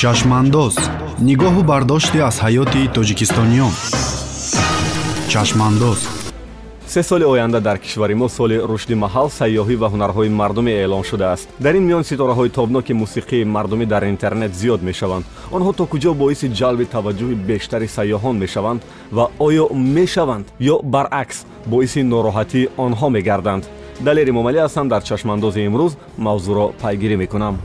чашмандоз нигоҳу бардоште аз ҳаёти тоҷикистониён чашмандоз. Се соли оянда дар кишвари мо соли рушди маҳал сайёҳӣ ва ҳунарҳои мардумӣ эълон шудааст. Дар ин миён ситораҳои тобноки мусиқии мардумӣ дар интернет зиёд мешаванд. Онҳо то куҷо боиси ҷалби таваҷҷӯҳи бештари сайёҳон мешаванд ва оё мешаванд ё баръакс боиси нороҳатии онҳо мегарданд. Далери момалӣ ҳастам дар чашмандози имрӯз мавзӯъро пайгирӣ мекунам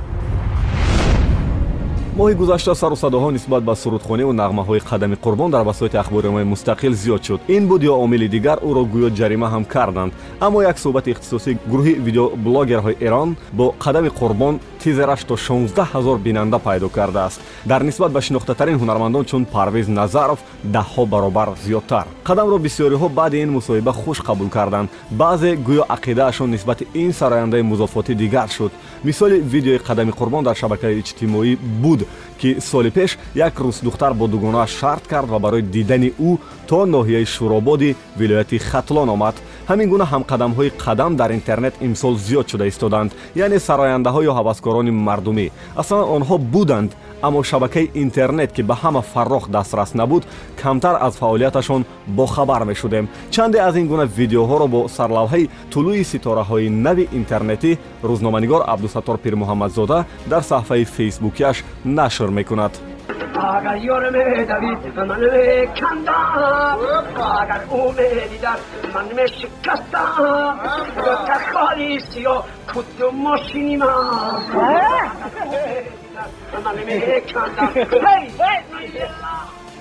моҳи гузашта сару садоҳо нисбат ба сурудхониву нағмаҳои қадами қурбон дар васоити ахбориомаи мустақил зиёд шуд. Ин буд ё омили дигар ӯро гӯё ҷарима ҳам карданд. Аммо як суҳбати ихтисосии гурӯҳи видеоблогерҳои эрон бо қадами қурбон тизераш то 16 ҳазор бинанда пайдо кардааст. Дар нисбат ба шинохтатарин ҳунармандон чун парвез назаров даҳҳо баробар зиёдтар. Қадамро бисёриҳо баъди ин мусоҳиба хуш қабул карданд. Баъзе гӯё ақидаашон нисбати ин сарояндаи музофотӣ дигар шуд. Мисоли видеои қадами қурбон дар шабакаи иҷтимоӣ буд ки соли пеш як рӯз духтар бо дугонааш шарт кард ва барои дидани ӯ то ноҳияи шурободи вилояти хатлон омад ҳамин гуна ҳамқадамҳои қадам дар интернет имсол зиёд шуда истоданд яъне сарояндаҳо ё ҳаваскорони мардумӣ. Аслан онҳо буданд аммо шабакаи интернет ки ба ҳама фаррох дастрас набуд камтар аз фаъолияташон бохабар мешудем. Чанде аз ин гуна видеоҳоро бо сарлавҳаи тулӯи ситораҳои нави интернетӣ рӯзноманигор абдусаттор пирмуҳаммадзода дар саҳфаи фейсбукиаш нашр мекунад اگر یار دوید من کندم اگر او دیدن من شکستم خالی سیا کد ماشینی من من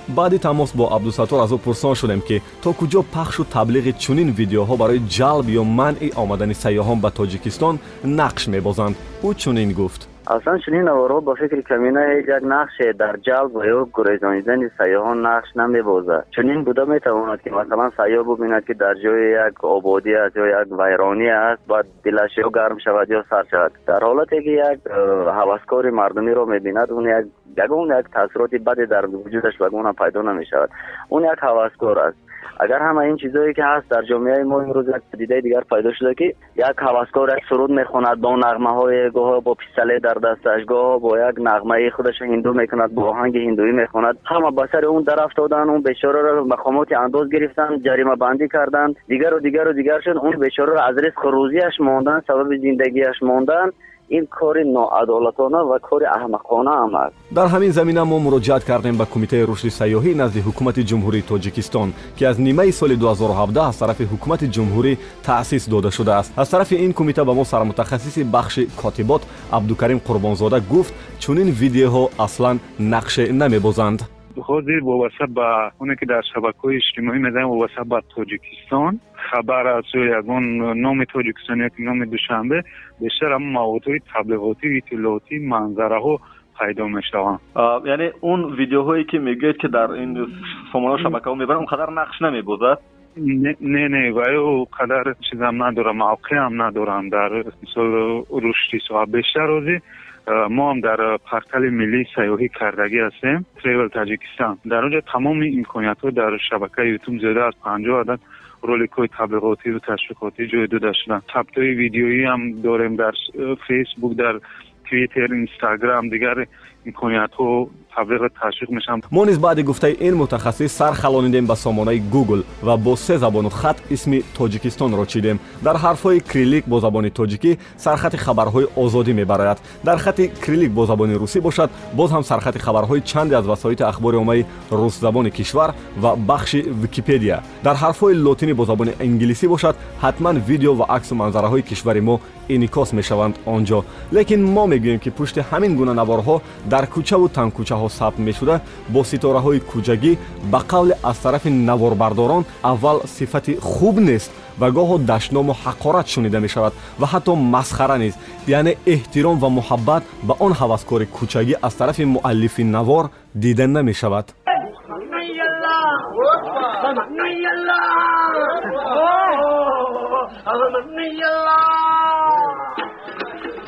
баъди тамос бо абдусаттор аз ӯ пурсон шудем ки то куҷо пахшу таблиғи чунин видеоҳо барои ҷалб ё манъи омадани сайёҳон ба тоҷикистон нақш мебозанд ӯ чунин гуфт Аслан чунин наворҳо ба фикри камина ҳеҷ як нақше дар ҷалб ва ё гурезонидани сайёҳон нақш намебозад чунин буда метавонад ки масалан сайёҳ бубинад ки дар ҷои як ободӣ аст ё як вайронӣ аст баъд дилаш ё гарм шавад ё сард шавад дар ҳолате ки як э, ҳаваскори мардумиро мебинад он як ягон як таъсироти баде дар вуҷудаш ба гуна пайдо намешавад он як ҳаваскор аст агар ҳама ин чизое ки ҳаст дар ҷомеаи мо имрӯз як падидаи дигар пайдо шуда ки як ҳаваскор як суруд мехонад бо нағмаҳое гоҳо бо пистоле дар дасташ гоҳо бо як нағмаи худашро ҳинду мекунад бо оҳанги ҳиндуӣ мехонад ҳама ба сари он дарафтоданд он бечораро мақомоти андоз гирифтанд ҷаримабандӣ карданд дигару дигару дигар шуд он бечораро аз ризқу рӯзияш монданд сабаби зиндагиаш монданд ин кори ноадолатона ва кори аҳмақона ам аст. Дар ҳамин замина мо муроҷиат кардем ба кумитаи рушди сайёҳӣ назди ҳукумати ҷумҳурии тоҷикистон ки аз нимаи соли 2017 аз тарафи ҳукумати ҷумҳурӣ таъсис дода шудааст аз тарафи ин кумита ба мо сармутахассиси бахши котибот абдукарим қурбонзода гуфт чунин видеоҳо аслан нақше намебозанд ҳозир вобаста ба оне ки дар шабакаҳои иҷтимоӣ мезанем вобаста ба тоҷикистон хабар аст ё ягон номи тоҷикистон яки номи душанбе бештар ҳама маводҳои таблиғотӣ иттилоотӣ манзараҳо пайдо мешаванд яъне он видеоҳое ки мегӯед ки дар ин сомонаҳо шабакаҳо мебаранд он қадар нақш намебозад не не ваё қадар чизам надорам мавқеам надорам дар мисол рушди соҳа бештар ҳозир мо ҳам дар портали миллии сайёҳӣ кардагӣ ҳастем тревел таҷикистон дар онҷо тамоми имкониятҳо дар шабакаи ютуб зиёда аз панҷоҳ адад роликҳои таблиғотиву ташвиқотӣ ҷойдода шуданд сабтҳои видеоӣ ҳам дорем дар фейсбук дар твиттер инстаграм дигар имкониятҳо таблиғ ташвиқ мешаванд мо низ баъди гуфтаи ин мутахассис сар халонидем ба сомонаи гугл ва бо се забону хат исми тоҷикистонро чидем дар ҳарфҳои крилик бо забони тоҷикӣ сархати хабарҳои озодӣ мебарояд дар хати крилик бо забони русӣ бошад боз ҳам сархати хабарҳои чанде аз васоити ахбори оммаи русзабони кишвар ва бахши википедия дар ҳарфҳои лотинӣ бо забони инглисӣ бошад ҳатман видео ва аксу манзараҳои кишвари мо инъикос мешаванд он ҷо лекин мо мегӯем ки пушти ҳамин гуна наворҳо дар кӯчаву танкӯчаҳо сабт мешуда бо ситораҳои кӯҷагӣ ба қавле аз тарафи наворбардорон аввал сифати хуб нест ва гоҳо даштному ҳақорат шунида мешавад ва ҳатто масхара низ яъне эҳтиром ва муҳаббат ба он ҳаваскори кӯчагӣ аз тарафи муаллифи навор дида намешавад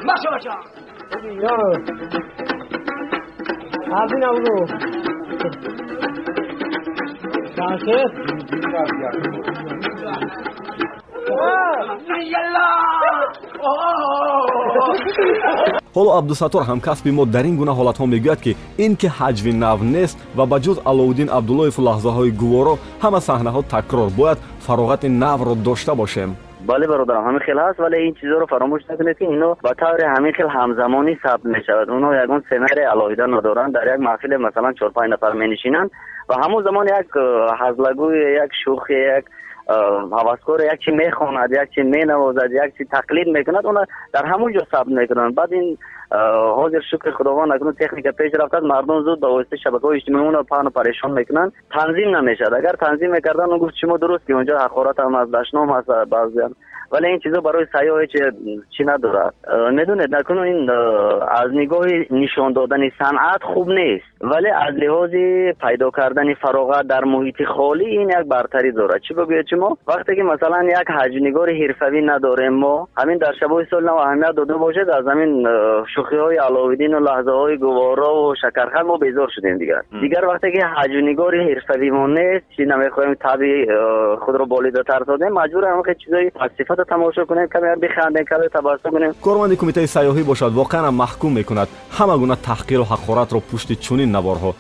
Bacha, bacha. Abi navru. Şakir. Yalla. ҳоло абдусаттор ҳамкасби мо дар ин гуна ҳолатҳо мегӯяд ки ин ки ҳаҷви нав нест ва ба ҷуз аловуддин абдуллоеву лаҳзаҳои гуворо ҳама саҳнаҳо такрор бояд фароғати навро дошта бошем бале бародарам ҳамин хел ҳаст вале ин чизоро фаромӯш накунед ки ино ба таври ҳамин хел ҳамзамонӣ сабт мешавад онҳо ягон сценария алоҳида надоранд дар як маҳфиле масалан чор-панҷ нафар менишинанд ва ҳамон замон як э, ҳазлагӯе як шӯхе як ҳаваскор як чи мехонад як чи менавозад як чи тақлид мекунад она дар ҳамон ҷо сабт мекунанд баъд ин ҳозир шукри худованд акнун техника пеш рафтад мардум зуд ба воситаи шабакаҳои иҷтимоиуно паҳну парешон мекунанд. Танзим намешавад. Агар танзим мекардан он гуфт шумо дуруст ки онҷо ҳақоратам аст дашном аст баъзеам вале ин чизо барои сайёҳе чӣ надорад? Медонед накуну ин аз нигоҳи нишон додани санъат хуб нест. Вале аз лиҳози пайдо кардани фароғат дар муҳити холӣ ин як бартарӣ дорад. Чӣ бигӯед шумо? Вақте ки масалан як ҳаҷвнигори ҳирфавӣ надорем мо ҳамин дар шабои соли нав аҳамият дода бошед аз ҳамин шӯхиҳои аловиддину лаҳзаҳои гуворову шакархан мо безор шудем дигар. Дигар вақте ки ҳаҷвнигори ҳирфавимо нест чӣ намехоҳем таби худро болидатар созем маҷбурем ҳамахе чизои пасифата тамошо кунем каме бихандем каме табассум кунем. Корманди кумитаи сайёҳӣ бошад воқеан маҳкум мекунад. Ҳама гуна таҳқиру ҳақоратро пушти чунин наворҳо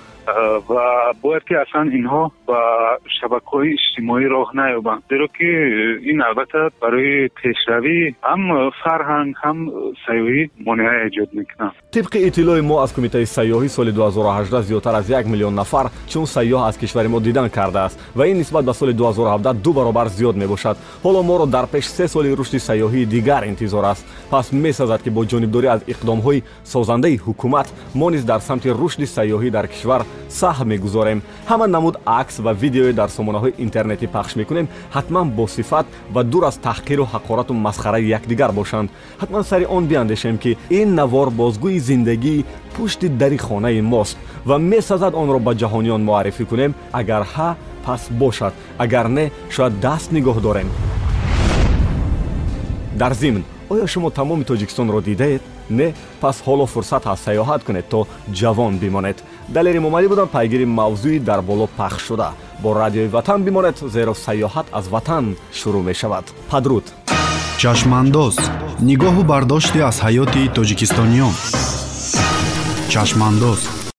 ва бояд ки аслан инҳо ба шабакаҳои иҷтимоӣ роҳ наёбанд зеро ки ин албатта барои пешравӣ ҳам фарҳанг ҳам сайёҳӣ монеа эҷод мекунад. Тибқи иттилои мо аз кумитаи сайёҳӣ соли 2018 зиёдтар аз як миллион нафар чун сайёҳ аз кишвари мо дидан кардааст ва ин нисбат ба соли 2017 ду баробар зиёд мебошад. Ҳоло моро дар пеш се соли рушди сайёҳии дигар интизор аст. Пас месазад ки бо ҷонибдорӣ аз иқдомҳои созандаи ҳукумат мо низ дар самти рушди сайёҳӣ дар кишвар саҳм мегузорем. Ҳама намуд акс ва видеое дар сомонаҳои интернетӣ пахш мекунем. Ҳатман босифат ва дур аз таҳқиру ҳақорату масхараи якдигар бошанд. Ҳатман сари он биандешем ки ин навор бозгӯи зиндагии пушти дари хонаи мост ва месазад онро ба ҷаҳониён муаррифӣ кунем агар ҳа пас бошад. Агар не шояд даст нигоҳ дорем дар зимн оё шумо тамоми тоҷикистонро дидаед не пас ҳоло фурсат ҳаст саёҳат кунед то ҷавон бимонед. Далери момадӣ будам пайгири мавзӯи дар боло пахш шуда. Бо радиои ватан бимонед зеро саёҳат аз ватан шурӯъ мешавад. Падруд чашмандоз. Нигоҳу бардоште аз ҳаёти тоҷикистониён. Чашмандоз